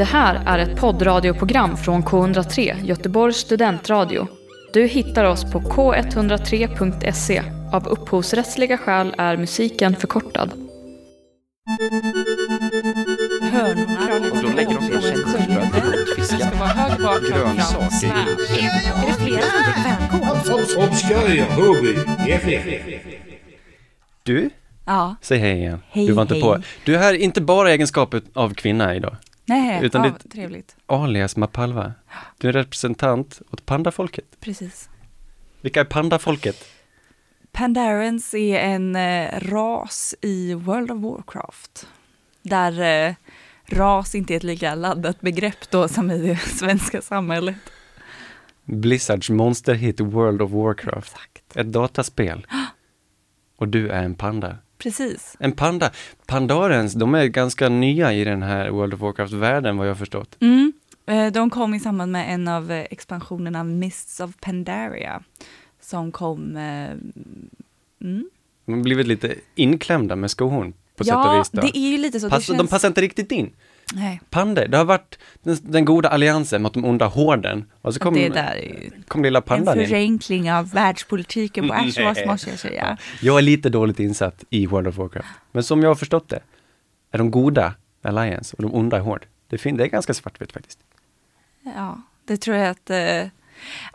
Det här är ett poddradioprogram från K103, Göteborgs studentradio. Du hittar oss på k103.se. Av upphovsrättsliga skäl är musiken förkortad. Och då lägger de grönsaker i. Är det flera som dricker fänkål? Hobby. Du, Ja. säg hej igen. Hej, du var inte hej. på. Du är här inte bara i egenskap av kvinna idag, Nej, Utan ja, det- trevligt. alias Mapalva. Du är representant åt pandafolket. Precis. Vilka är pandafolket? Pandarens är en eh, ras i World of Warcraft. Där eh, ras inte är ett lika laddat begrepp då som i det svenska samhället. Blizzards monsterhit World of Warcraft. Exakt. Ett dataspel. Och du är en panda. Precis. En panda. Pandarens, de är ganska nya i den här World of Warcraft-världen vad jag har förstått. Mm. Eh, De kom i samband med en av eh, expansionerna Mists of Pandaria. Som kom... eh, Mm. De har blivit lite inklämda med skohorn på sätt och Ja, vis. Då. det är ju lite så. Pass, det De känns... passar inte riktigt in. Nej, Pandor, det har varit den, den goda alliansen mot de onda horden. Och så kom, det där kom lilla en pandan in. förenkling av världspolitiken på Ashwas måste jag säga. Jag är lite dåligt insatt i World of Warcraft. Men som jag har förstått det, är de goda Alliance och de onda är Horde. Det, det är ganska svartvitt faktiskt. Ja, det tror jag att... Eh,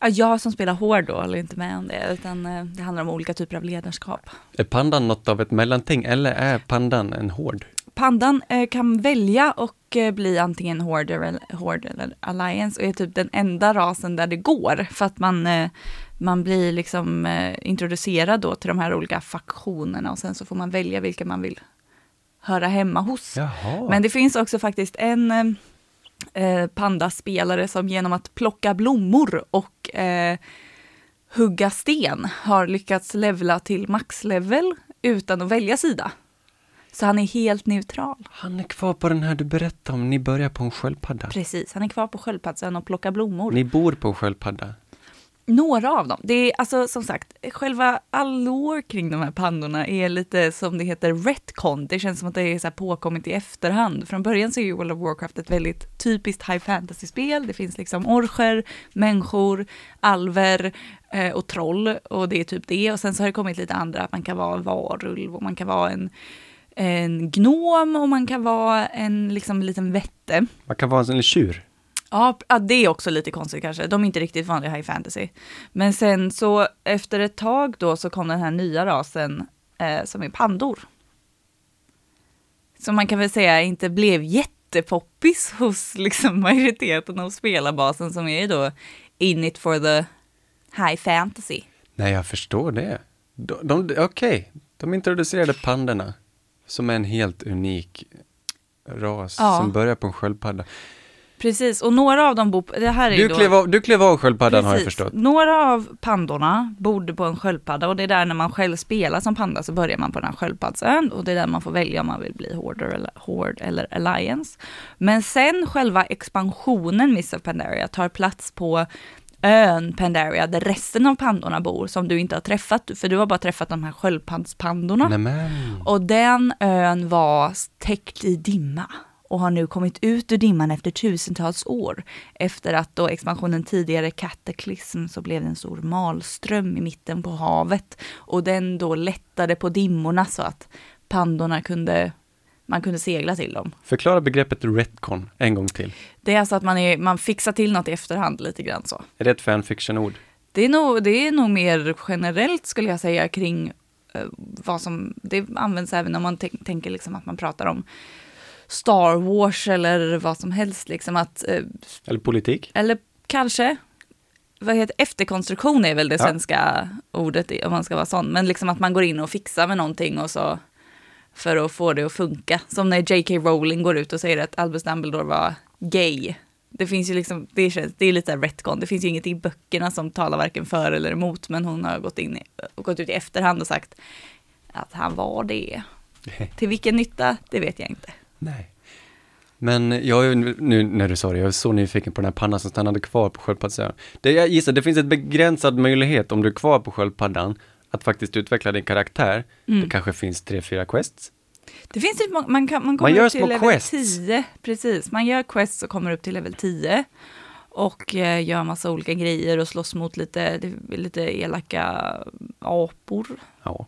ja, jag som spelar hård då håller inte med om det, utan eh, det handlar om olika typer av ledarskap. Är pandan något av ett mellanting eller är pandan en hård? Pandan eh, kan välja och eh, bli antingen Horde eller, Horde eller Alliance och är typ den enda rasen där det går för att man, eh, man blir liksom introducerad då till de här olika faktionerna och sen så får man välja vilka man vill höra hemma hos. Jaha. Men det finns också faktiskt en eh, pandaspelare som genom att plocka blommor och eh, hugga sten har lyckats levla till maxlevel utan att välja sida. Så han är helt neutral. Han är kvar på den här du berättade om, ni börjar på en sköldpadda. Precis, han är kvar på sköldpaddsön och plockar blommor. Ni bor på en sköldpadda. Några av dem. Det är alltså som sagt, själva allure kring de här pandorna är lite som det heter retcon. Det känns som att det är så här påkommet i efterhand. Från början så är ju World of Warcraft ett väldigt typiskt high fantasy-spel. Det finns liksom orcher, människor, alver eh, och troll och det är typ det. Och sen så har det kommit lite andra, att man kan vara en varulv och man kan vara en, en gnom och man kan vara en liksom liten vätte. Man kan vara en tjur. Ja, det är också lite konstigt kanske. De är inte riktigt vanliga high fantasy. Men sen så efter ett tag då så kom den här nya rasen eh, som är pandor. Som man kan väl säga inte blev jättepoppis hos liksom majoriteten av spelarbasen som är då in it for the high fantasy. Nej, jag förstår det. De, de, Okej, de introducerade pandorna som är en helt unik ras Ja. som börjar på en sköldpadda. Precis, och några av dem bor, det här är Du då... klev, av, du klev av sköldpaddan har jag Precis. förstått. Några av pandorna bodde på en sköldpadda och det är där när man själv spelar som panda så börjar man på den här sköldpaddsön och det är där man får välja om man vill bli Horde eller, Horde eller Alliance. Men sen själva expansionen Miss of Pandaria tar plats på ön Pandaria där resten av pandorna bor som du inte har träffat för du har bara träffat de här sköldpaddspandorna. Nämen. Och den ön var täckt i dimma och har nu kommit ut ur dimman efter tusentals år. Efter att då expansionen tidigare Cataclysm så blev det en stor malström i mitten på havet. Och den då lättade på dimmorna så att pandorna kunde, man kunde segla till dem. Förklara begreppet retcon en gång till. Det är alltså att man, är, man fixar till något i efterhand lite grann så. Är det ett fanfiction-ord? Det är nog, det är nog mer generellt skulle jag säga kring eh, vad som, det används även om man tänk, tänker liksom att man pratar om Star Wars eller vad som helst liksom att, eh, Eller politik? eller kanske, vad heter efterkonstruktion är väl det Ja. svenska ordet om man ska vara sån, men liksom att man går in och fixar med någonting och så för att få det att funka. Som när J.K. Rowling går ut och säger att Albus Dumbledore var gay. Det finns ju liksom, det, känns, det är lite retcon, det finns ju inget i böckerna som talar varken för eller emot, men hon har gått, in i, gått ut i efterhand och sagt att han var det. Till vilken nytta, det vet jag inte. Nej. Men jag är nu när du sa det, jag är så nyfiken på den här pannan som stannade kvar på sköldpaddsön. Jag gissar, det finns ett begränsad möjlighet om du är kvar på sköldpaddan att faktiskt utveckla din karaktär. Mm. Det kanske finns tre, fyra quests. Det finns ju, må- man, kan, man kommer Man gör upp till level quests. 10, precis. Man gör quests och kommer upp till level 10. Och eh, gör massa olika grejer och slåss mot lite, lite elaka apor, Ja.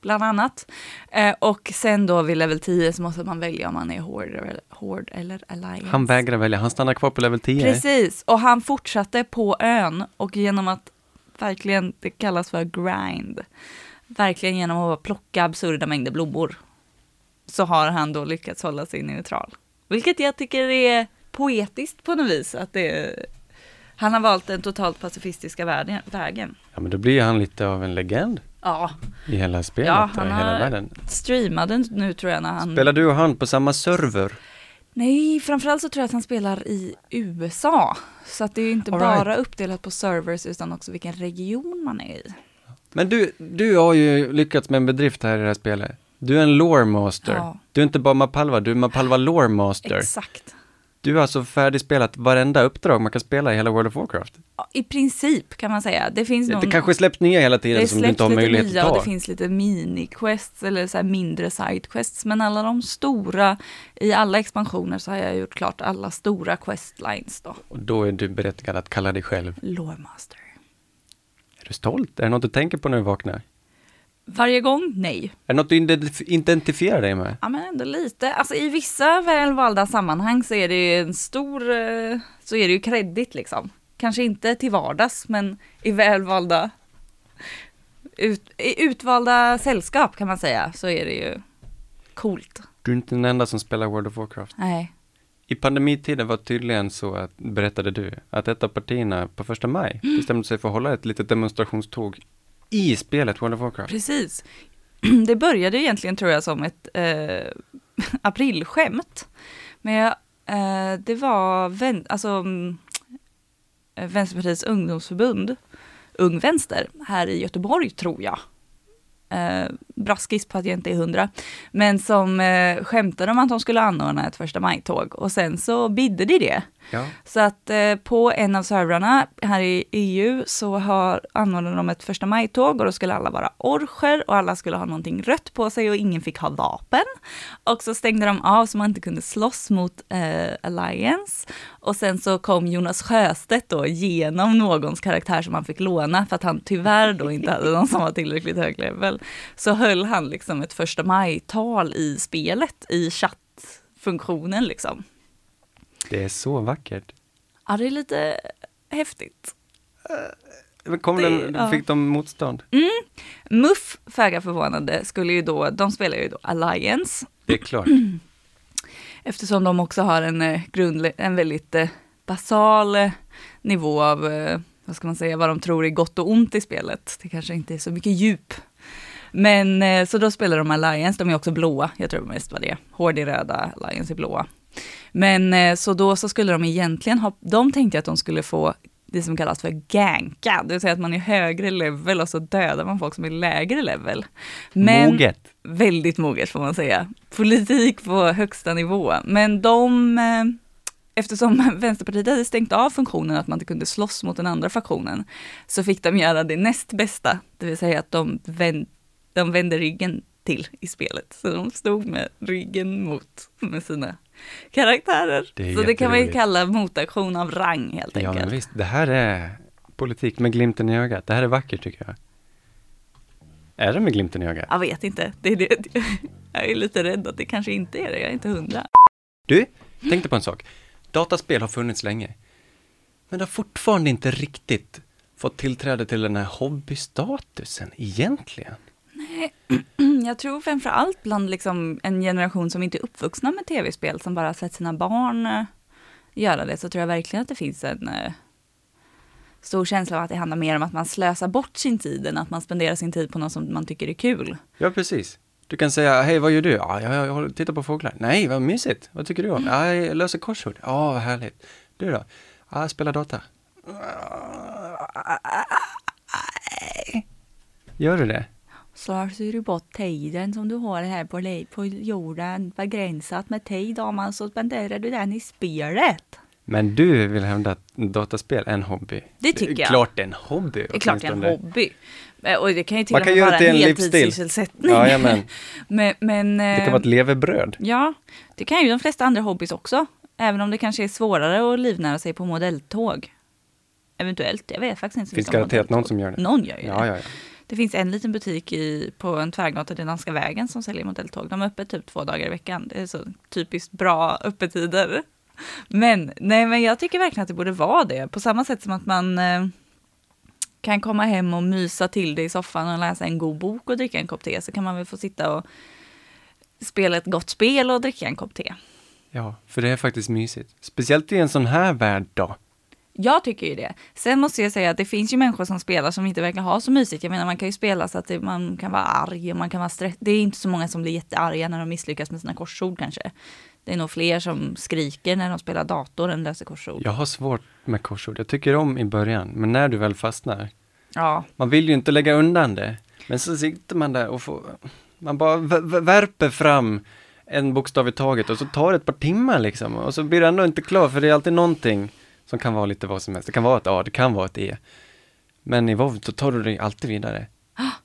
bland annat. Eh, och sen då vid level 10 så måste man välja om man är eller, Horde eller Alliance. Han vägrar välja, han stannar kvar på level 10. Precis, och han fortsatte på ön och genom att verkligen, det kallas för grind, verkligen genom att plocka absurda mängder blommor, så har han då lyckats hålla sig neutral. Vilket jag tycker är poetiskt på något vis, att det han har valt den totalt pacifistiska vägen. Ja, men då blir han lite av en legend Ja, i hela spelet Ja, och han i hela världen. streamade nu tror jag när han... Spelar du och han på samma server? Nej, framförallt så tror jag att han spelar i USA. Så att det är ju inte All right. bara uppdelat på servers utan också vilken region man är i. Men du, du har ju lyckats med en bedrift här i det här spelet. Du är en lore master. Ja. Du är inte bara Mapalva, du är Mapalva lore master. Exakt. Du har alltså färdigspelat varenda uppdrag man kan spela i hela World of Warcraft. Ja, I princip kan man säga. Det finns någon... Det kanske släpps nya hela tiden som du inte har möjlighet nya att ta. det finns lite mini-quests eller så mindre side-quests. Men alla de stora, i alla expansioner så har jag gjort klart alla stora questlines då. Och då är du berättigad att kalla dig själv. Loremaster. Är du stolt? Är det något du tänker på när du vaknar? Varje gång? Nej. Är det något du identif- identifierar dig med? Ja men ändå lite. Alltså i vissa välvalda sammanhang så är det ju en stor, eh, så är det ju kredit liksom. Kanske inte till vardags men i välvalda, ut, i utvalda sällskap kan man säga så är det ju coolt. Du är inte den enda som spelar World of Warcraft. Nej. I pandemitiden var tydligen så att, berättade du, att ett av partierna på första maj bestämde sig för att hålla ett litet demonstrationståg i spelet World of Warcraft. Precis. Det började egentligen tror jag som ett eh, aprilskämt. Men jag, eh, det var vän, alltså, eh, Vänsterpartiets ungdomsförbund, Ung Vänster, här i Göteborg tror jag. Eh, braskis på att jag inte är hundra. Men som eh, skämtade om att de skulle anordna ett första maj-tåg och sen så bidde de det. Ja. Så att eh, på en av servrarna här i EU så har, anordnade de ett första maj-tåg och då skulle alla vara orcher och alla skulle ha någonting rött på sig och ingen fick ha vapen. Och så stängde de av så man inte kunde slåss mot eh, Alliance. Och sen så kom Jonas Sjöstedt då genom någons karaktär som han fick låna för att han tyvärr då inte hade någon som var tillräckligt hög level. Så höll han liksom ett första maj-tal i spelet i chattfunktionen liksom. Det är så vackert. Ja, det är lite häftigt. Men Kom Det- den, ja. fick de motstånd? Muff, föga förvånande, skulle ju då, de spelar ju då Alliance, Det är klart. eftersom de också har en, eh, grundle- en väldigt eh, basal eh, nivå av, eh, vad ska man säga, vad de tror är gott och ont i spelet. Det kanske inte är så mycket djup. Men eh, så då spelar de Alliance, de är också blåa, jag tror mest var det. Hård i röda, Alliance är blåa. Men eh, så då så skulle de egentligen ha, de tänkte att de skulle få det som kallas för ganka, det vill säga att man är högre level och så dödar man folk som är lägre level. Men, Moget. Väldigt moget får man säga. Politik på högsta nivå. Men de, eh, eftersom Vänsterpartiet hade stängt av funktionen att man inte kunde slåss mot den andra faktionen, så fick de göra det näst bästa, det vill säga att de, vänd, de vände ryggen till i spelet. Så de stod med ryggen mot med sina karaktärer. Det så det kan man ju kalla motaktion av rang helt Ja, enkelt. men visst. Det här är politik med glimten i ögat. Det här är vackert tycker jag. Är det med glimten i ögat? Jag vet inte, det är det. jag är lite rädd att det kanske inte är det, jag är inte hundra. Du, tänkte på en sak. Dataspel har funnits länge. Men det har fortfarande inte riktigt fått tillträde till den här hobbystatusen egentligen. Jag tror framför allt bland liksom en generation som inte är uppvuxna med tv-spel, som bara sett sina barn eh, göra det, så tror jag verkligen att det finns en eh, stor känsla av att det handlar mer om att man slösar bort sin tid än att man spenderar sin tid på något som man tycker är kul. Ja, precis. Du kan säga, hej vad gör du? Ja, jag, jag tittar på fåglar. Nej, vad mysigt. Vad tycker du om? Ja, jag löser korsord. Ja, vad härligt. Du då? Ja, jag spelar data. Gör du det? Slösar du bort tiden som du har här på, på jorden begränsat med tid, om man så spenderar du den i spelet. Men du vill hävda att dataspel är en hobby? Det tycker jag. Klart det är en hobby. Det är klart det är en hobby. Eh, Och det kan ju till Man och kan med göra vara det en en heltidssysselsättning. Ja, men, men, Det eh, kan vara ett levebröd. Ja, det kan ju de flesta andra hobbys också. Även om det kanske är svårare att livnära sig på modelltåg. Eventuellt, jag vet faktiskt inte. så Det finns garanterat någon som gör det. Någon gör ju Ja, det. ja, ja. Det finns en liten butik i, på en tvärgata till Danska vägen som säljer modelltåg. De är öppet typ två dagar i veckan. Det är så typiskt bra öppettider. Men, nej, men jag tycker verkligen att det borde vara det. På samma sätt som att man eh, kan komma hem och mysa till det i soffan och läsa en god bok och dricka en kopp te så kan man väl få sitta och spela ett gott spel och dricka en kopp te. Ja, för det är faktiskt mysigt. Speciellt i en sån här värld då. Jag tycker ju det. Sen måste jag säga att det finns ju människor som spelar som inte verkar ha så mysigt. Jag menar man kan ju spela så att det, man kan vara arg och man kan vara stressad. Det är inte så många som blir jättearga när de misslyckas med sina korsord kanske. Det är nog fler som skriker när de spelar dator än läser korsord. Jag har svårt med korsord. Jag tycker om i början, men när du väl fastnar. Ja, Man vill ju inte lägga undan det. Men så sitter man där och får, man bara värper fram en bokstav i taget och så tar det ett par timmar liksom. Och så blir det ändå inte klar, för det är alltid någonting som kan vara lite vad som helst. Det kan vara ett A, det kan vara ett E. Men i WoW så tar du det alltid vidare.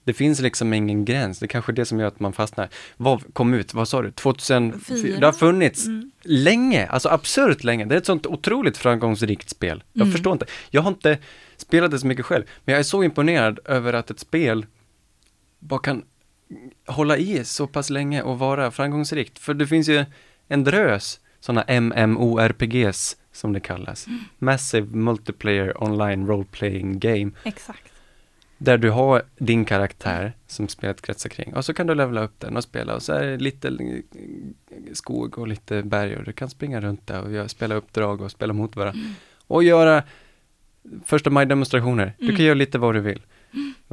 Det finns liksom ingen gräns, det är kanske är det som gör att man fastnar. WoW kom ut, vad sa du, 2004? Fyra. Det har funnits Mm. länge, alltså absurt länge. Det är ett sånt otroligt framgångsrikt spel. Jag Mm. förstår inte. Jag har inte spelat det så mycket själv, men jag är så imponerad över att ett spel bara kan hålla i så pass länge och vara framgångsrikt. För det finns ju en drös sådana MMORPGs som det kallas. Mm. Massive Multiplayer Online Role Playing Game. exakt. Där du har din karaktär som spelet kretsar kring och så kan du levela upp den och spela och så är det lite skog och lite berg och du kan springa runt där och göra, spela uppdrag och spela mot varandra. Och göra första maj-demonstrationer. Du Mm. kan göra lite vad du vill.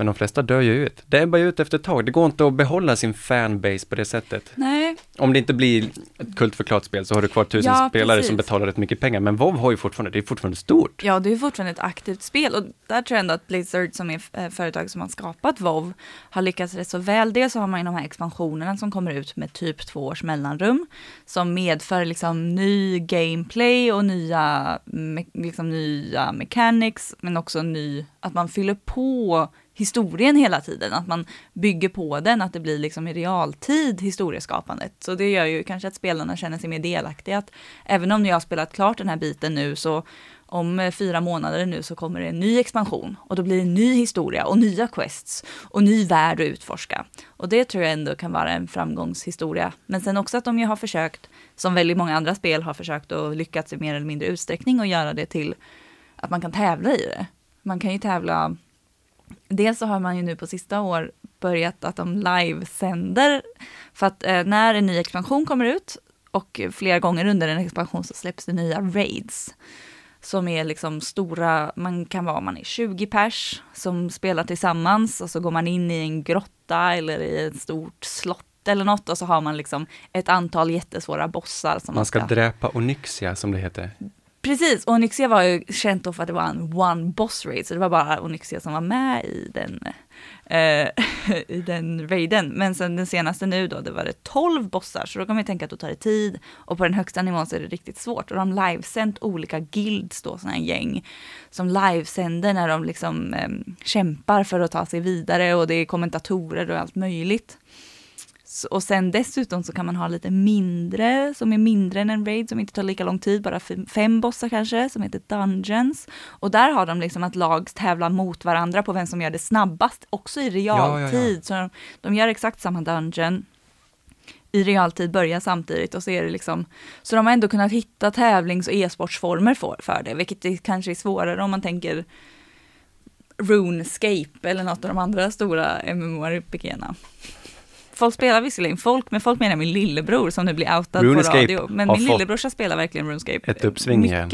Men de flesta dör ju ut. Det är bara ut efter ett tag. Det går inte att behålla sin fanbase på det sättet. Nej, Om det inte blir ett kultförklarat spel så har du kvar tusen Ja, spelare precis. som betalar rätt mycket pengar. Men WoW har ju fortfarande, det är fortfarande stort. Ja, det är fortfarande ett aktivt spel och där tror jag ändå att Blizzard som är eh, företag som har skapat WoW har lyckats rätt så väl. Dels så har man ju de här expansionerna som kommer ut med typ två års mellanrum som medför liksom ny gameplay och nya, liksom nya mechanics men också ny, att man fyller på historien hela tiden, att man bygger på den, att det blir liksom i realtid historieskapandet. Så det gör ju kanske att spelarna känner sig mer delaktiga. Att även om jag har spelat klart den här biten nu så om eh, fyra månader nu så kommer det en ny expansion och då blir det en ny historia och nya quests och ny värld att utforska. Och det tror jag ändå kan vara en framgångshistoria. Men sen också att de ju har försökt, som väldigt många andra spel har försökt och lyckats i mer eller mindre utsträckning och göra det till att man kan tävla i det. Man kan ju tävla Dels så har man ju nu på sista år börjat att de livesänder. För att eh, när en ny expansion kommer ut och flera gånger under en expansion så släpps det nya raids. Som är liksom stora, man kan vara, man är 20 pers som spelar tillsammans och så går man in i en grotta eller i ett stort slott eller något och så har man liksom ett antal jättesvåra bossar som Man ska dräpa Onyxia som det heter. Precis, och Onyxia var ju känt då för att det var en one boss raid, så det var bara Onyxia som var med i den, eh, i den raiden. Men sen den senaste nu då, det var det 12 bossar, så då kan man ju tänka att då tar det tid. Och på den högsta nivån så är det riktigt svårt. Och de livesänt olika guilds då, sådana här gäng, som livesänder när de liksom eh, kämpar för att ta sig vidare och det är kommentatorer och allt möjligt. Och sen dessutom så kan man ha lite mindre, som är mindre än en raid, som inte tar lika lång tid, bara fem- bossar kanske, som heter Dungeons. Och där har de liksom att lag tävlar mot varandra på vem som gör det snabbast, också i realtid. ja. Så de, de gör exakt samma dungeon i realtid, börjar samtidigt och så är det liksom, så de har ändå kunnat hitta tävlings och e-sportsformer för, för det, vilket det kanske är svårare om man tänker RuneScape eller något av de andra stora MMORPG-erna. Folk spelar visserligen folk, men folk menar min lillebror som nu blir outad RuneScape på radio. Men min lillebrorsa spelar verkligen RuneScape. ett uppsving igen.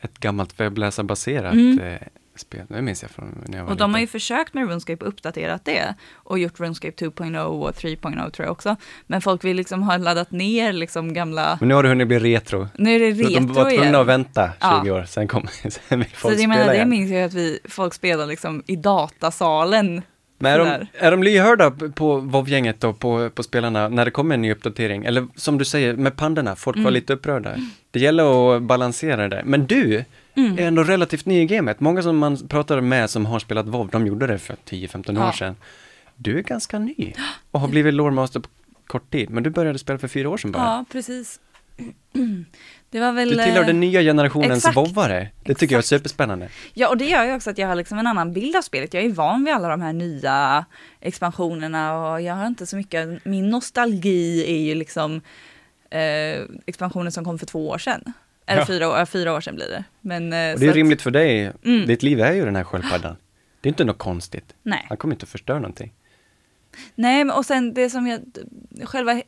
Ett gammalt webbläsarbaserat Mm. eh, spel. Det minns jag från när jag var Och de har ju liten. försökt med RuneScape uppdaterat det och gjort RuneScape 2.0 och 3.0 tror jag också. Men folk vill liksom ha laddat ner liksom gamla, Men nu har det hunnit bli retro. nu är det retro de var tvungna igen. att vänta 20 Ja. år, sen kom sen vill Så folk jag spela menar, det igen. minns jag att vi, folk spelar liksom i datasalen Men är de, är de lyhörda på WoW-gänget och på, på spelarna när det kommer en ny uppdatering? Eller som du säger, med pandorna, folk var Mm. lite upprörda. Det gäller att balansera det. Men du Mm. är ändå relativt ny i gamet. Många som man pratar med som har spelat WoW, de gjorde det för 10-15 år Ja. sedan. Du är ganska ny och har blivit lore master på kort tid. Men du började spela för fyra år sedan bara. Ja, precis. Det var väl... Du tillhör den nya generationens exakt. vovvare. Det tycker jag är superspännande. Ja, och det gör ju också att jag har liksom en annan bild av spelet. Jag är van vid alla de här nya expansionerna och jag har inte så mycket, min nostalgi är ju liksom eh, expansionen som kom för två år sedan. Eller Ja. fyra, år, fyra år sedan blir det. Men, eh, Och det är att- rimligt för dig. Mm. Ditt liv är ju den här sköldpaddan. Det är inte något konstigt. Nej. Han kommer inte att förstöra någonting. Nej, och sen det som jag, själva,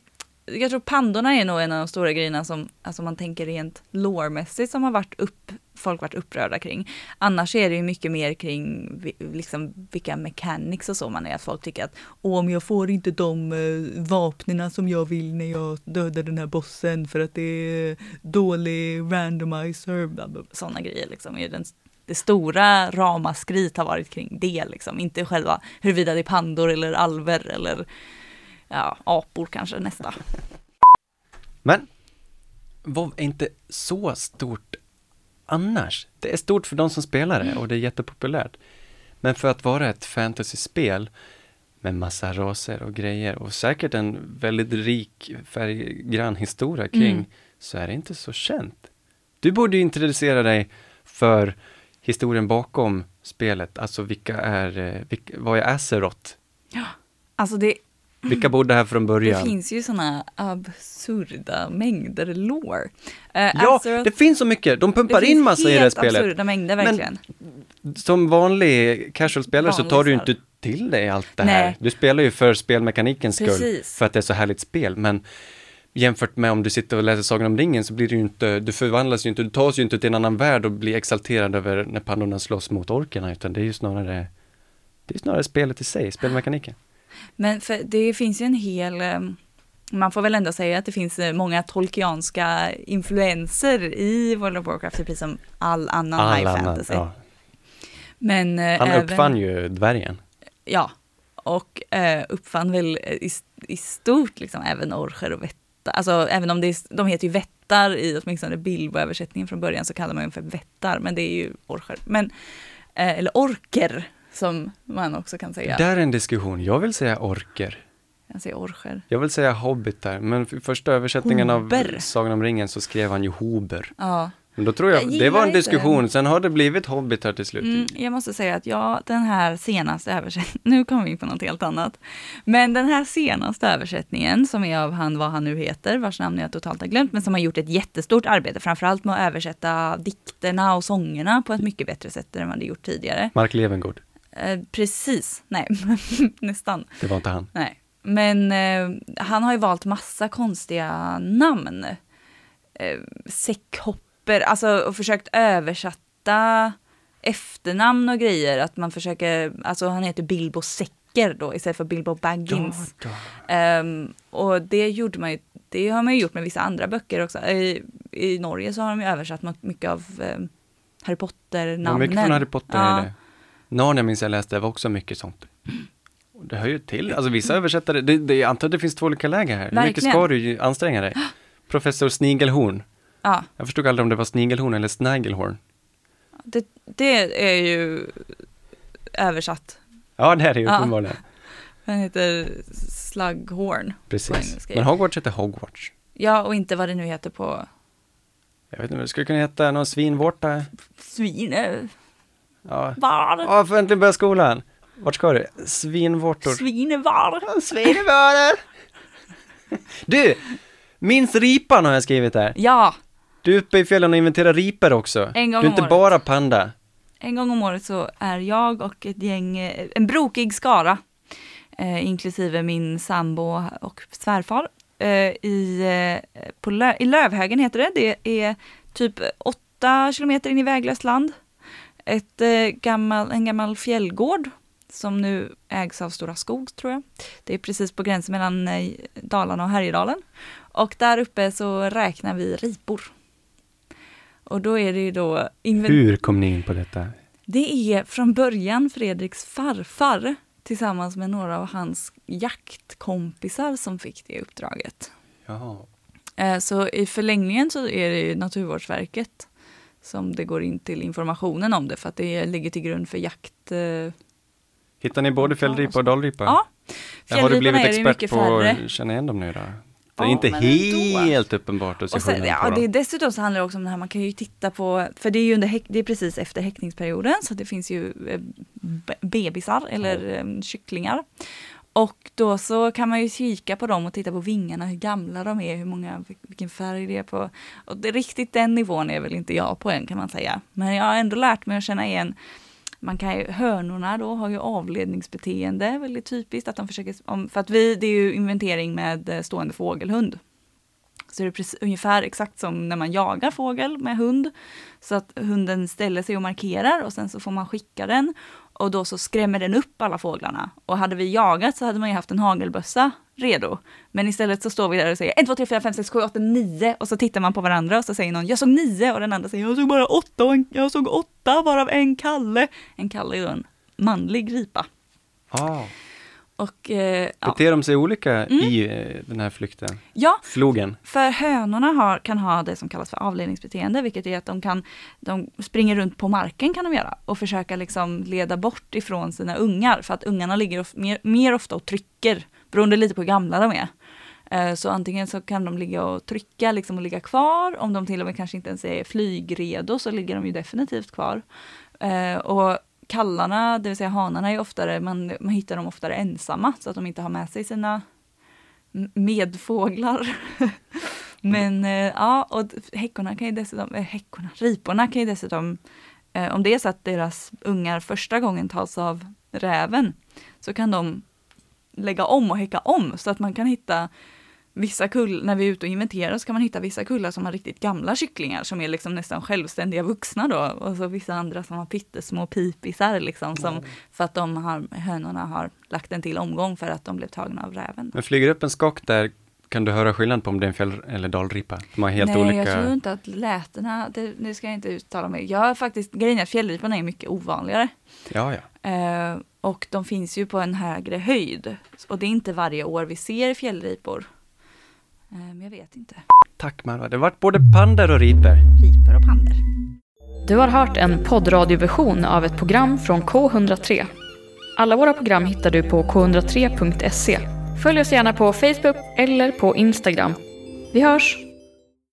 jag tror pandorna är nog en av de stora grejerna som, alltså man tänker rent lårmässigt som har varit upp, folk varit upprörda kring. Annars är det ju mycket mer kring liksom vilka mechanics och så man är, att folk tycker att Åh, om jag får inte de eh, vapnena som jag vill när jag dödar den här bossen för att det är dålig randomizer, sådana grejer liksom. Är den, det stora ramaskrit har varit kring det liksom, inte själva huruvida det är pandor eller alver eller ja, apor kanske nästa. Men WoW är inte så stort annars. Det är stort för de som spelar det och det är jättepopulärt. Men för att vara ett fantasyspel med massa raser och grejer och säkert en väldigt rik färggrann historia kring Mm. så är det inte så känt. Du borde ju introducera dig för historien bakom spelet, alltså vilka är, eh, vilka, vad är Azeroth? Alltså det, Vilka bodde här från det början? finns ju sådana absurda mängder lore. Eh, Ja, Azeroth- det finns så mycket. De pumpar det in finns massa i det här helt spelet. absurda mängder Men- verkligen. Som vanlig casual-spelare så tar du ju inte till dig allt det här. Nej. Du spelar ju för spelmekanikens skull, Precis. för att det är så härligt spel. Men jämfört med om du sitter och läser Sagan om ringen så blir du ju inte, du förvandlas ju inte, du tas ju inte till en annan värld och blir exalterad över när pandorna slåss mot orkerna, utan det är ju snarare, det är snarare spelet i sig, spelmekaniken. Men för det finns ju en hel, eh, man får väl ändå säga att det finns eh, många tolkianska influenser i World of Warcraft, precis som all annan high fantasy. ja. Men eh, Han även, uppfann ju dvärgen. Ja, och eh, uppfann väl i, i stort liksom även orcher och vättar. Alltså även om det är, de heter ju vättar i åtminstone Bilbo-översättningen från början så kallar man dem för vättar, men det är ju orcher. Men, eh, eller orker som man också kan säga. Där är en diskussion. Jag vill säga orker. Jag säger orcher. Jag vill säga hobbitar, men i första översättningen Hober. av Sagan om ringen så skrev han ju hober. Ja. Men då tror jag, Jag det var en diskussion, den. sen har det blivit hobbitar till slut. Mm, jag måste säga att ja, den här senaste översättningen, nu kommer vi in på något helt annat. Men den här senaste översättningen som är av han, vad han nu heter, vars namn jag totalt har glömt, men som har gjort ett jättestort arbete, framförallt med att översätta dikterna och sångerna på ett mycket bättre sätt än vad det gjort tidigare. Mark Levengood, Eh, precis, nej, nästan. det var inte han. Nej. Men eh, han har ju valt massa konstiga namn. Eh, säckhopper, alltså och försökt översätta efternamn och grejer. Att man försöker, alltså han heter Bilbo Säcker då istället för Bilbo Baggins. Ehm, och det gjorde man ju, det har man ju gjort med vissa andra böcker också. I, i Norge så har de ju översatt mycket av eh, Harry Ja, Potter-namnen. mycket från Harry Potter Ja. är det. Narnia minns jag läste, det var också mycket sånt. Och det hör ju till, alltså vissa översättare, det, det, jag antar att det finns två olika läger här. Hur mycket Verkligen. ska du anstränga dig? Professor Snigelhorn. Ja, Jag förstod aldrig om det var Snigelhorn eller Snagelhorn. det, det är ju översatt. Ja, det är det ju Ja. uppenbarligen. Den heter Slughorn. Precis. Men Hogwarts heter Hogwarts. Ja, och inte vad det nu heter på Jag vet inte, det skulle kunna heta någon svinvårta. svine... Ja, Var? ja får äntligen börja skolan. Vart ska du? Svinvårtor. Svinevar. Svinevaror! Du! Minns ripan har jag skrivit där. Ja, Du är uppe i fjällen och inventerar ripor också. En gång du är om inte året. bara panda. en gång om året så är jag och ett gäng, eh, en brokig skara, eh, inklusive min sambo och svärfar, eh, i, eh, på Lö- i Lövhögen heter det. Det är typ åtta kilometer in i väglöst land. Ett, eh, gammal, en gammal fjällgård som nu ägs av Stora Skog tror jag. Det är precis på gränsen mellan eh, Dalarna och Härjedalen. Och där uppe så räknar vi ripor. Och då är det ju då Hur kom ni in på detta? det är från början Fredriks farfar tillsammans med några av hans jaktkompisar som fick det uppdraget. Jaha. Eh, Så i förlängningen så är det ju Naturvårdsverket som det går in till informationen om det för att det ligger till grund för jakt. eh, Hittar ni både fjällripa och dalripa? Ja, Ja, har du blivit fjällriporna är det expert mycket på färre. att känna igen dem nu då? Det är Ja, inte ändå. helt uppenbart att se Och sen, ja, det är dessutom så handlar det också om det här, man kan ju titta på, för det är ju under, det är precis efter häckningsperioden, så det finns ju eh, be- bebisar eller eh, kycklingar. Och då så kan man ju kika på dem och titta på vingarna, hur gamla de är, hur många, vilken färg det är på. Och det, riktigt den nivån är väl inte jag på än kan man säga. Men jag har ändå lärt mig att känna igen man kan ju, hönorna då har ju avledningsbeteende, väldigt typiskt att de försöker, om, för att vi, det är ju inventering med eh, stående fågelhund. Så det är precis, ungefär exakt som när man jagar fågel med hund. Så att hunden ställer sig och markerar och sen så får man skicka den. Och då så skrämmer den upp alla fåglarna. Och hade vi jagat så hade man ju haft en hagelbössa redo. Men istället så står vi där och säger 1, 2, 3, 4, 5, 6, 7, 8, 9 och så tittar man på varandra och så säger någon jag såg 9 och den andra säger jag såg bara 8 och en, jag såg 8 varav en kalle. En kalle är ju en manlig ripa. Ah, och eh, ja. beter de sig olika Mm. i eh, den här flykten? ja, Flogen? För hönorna har, kan ha det som kallas för avledningsbeteende, vilket är att de kan, de springer runt på marken kan de göra och försöka liksom leda bort ifrån sina ungar, för att ungarna ligger of, mer, mer ofta och trycker, beroende lite på hur gamla de är. Eh, Så antingen så kan de ligga och trycka liksom och ligga kvar, om de till och med kanske inte ens är flygredo så ligger de ju definitivt kvar. Eh, Och kallarna, det vill säga hanarna, är oftare, man, man hittar dem oftare ensamma så att de inte har med sig sina medfåglar. Men eh, ja, och häckorna kan ju dessutom, eh, häckorna, riporna kan ju dessutom, eh, om det är så att deras ungar första gången tas av räven, så kan de lägga om och häcka om så att man kan hitta vissa kull, när vi är ute och inventerar så kan man hitta vissa kullar som har riktigt gamla kycklingar som är liksom nästan självständiga vuxna då och så vissa andra som har pyttesmå pipisar liksom som för att de har, hönorna har lagt en till omgång för att de blev tagna av räven. Men flyger upp en skock där, kan du höra skillnad på om det är en fjäll eller dalripa? De har helt Nej, olika... jag tror inte att lätena, det, det ska jag inte uttala mig. Jag har faktiskt, grejen är att fjällriporna är mycket ovanligare. Ja, ja. Eh, och de finns ju på en högre höjd. Och det är inte varje år vi ser fjällripor. Eh, men jag vet inte. Tack Marwa. Det har varit både pandor och ripor. Ripor och pandor. Du har hört en poddradioversion av ett program från K103. Alla våra program hittar du på k103.se. Följ oss gärna på Facebook eller på Instagram. Vi hörs!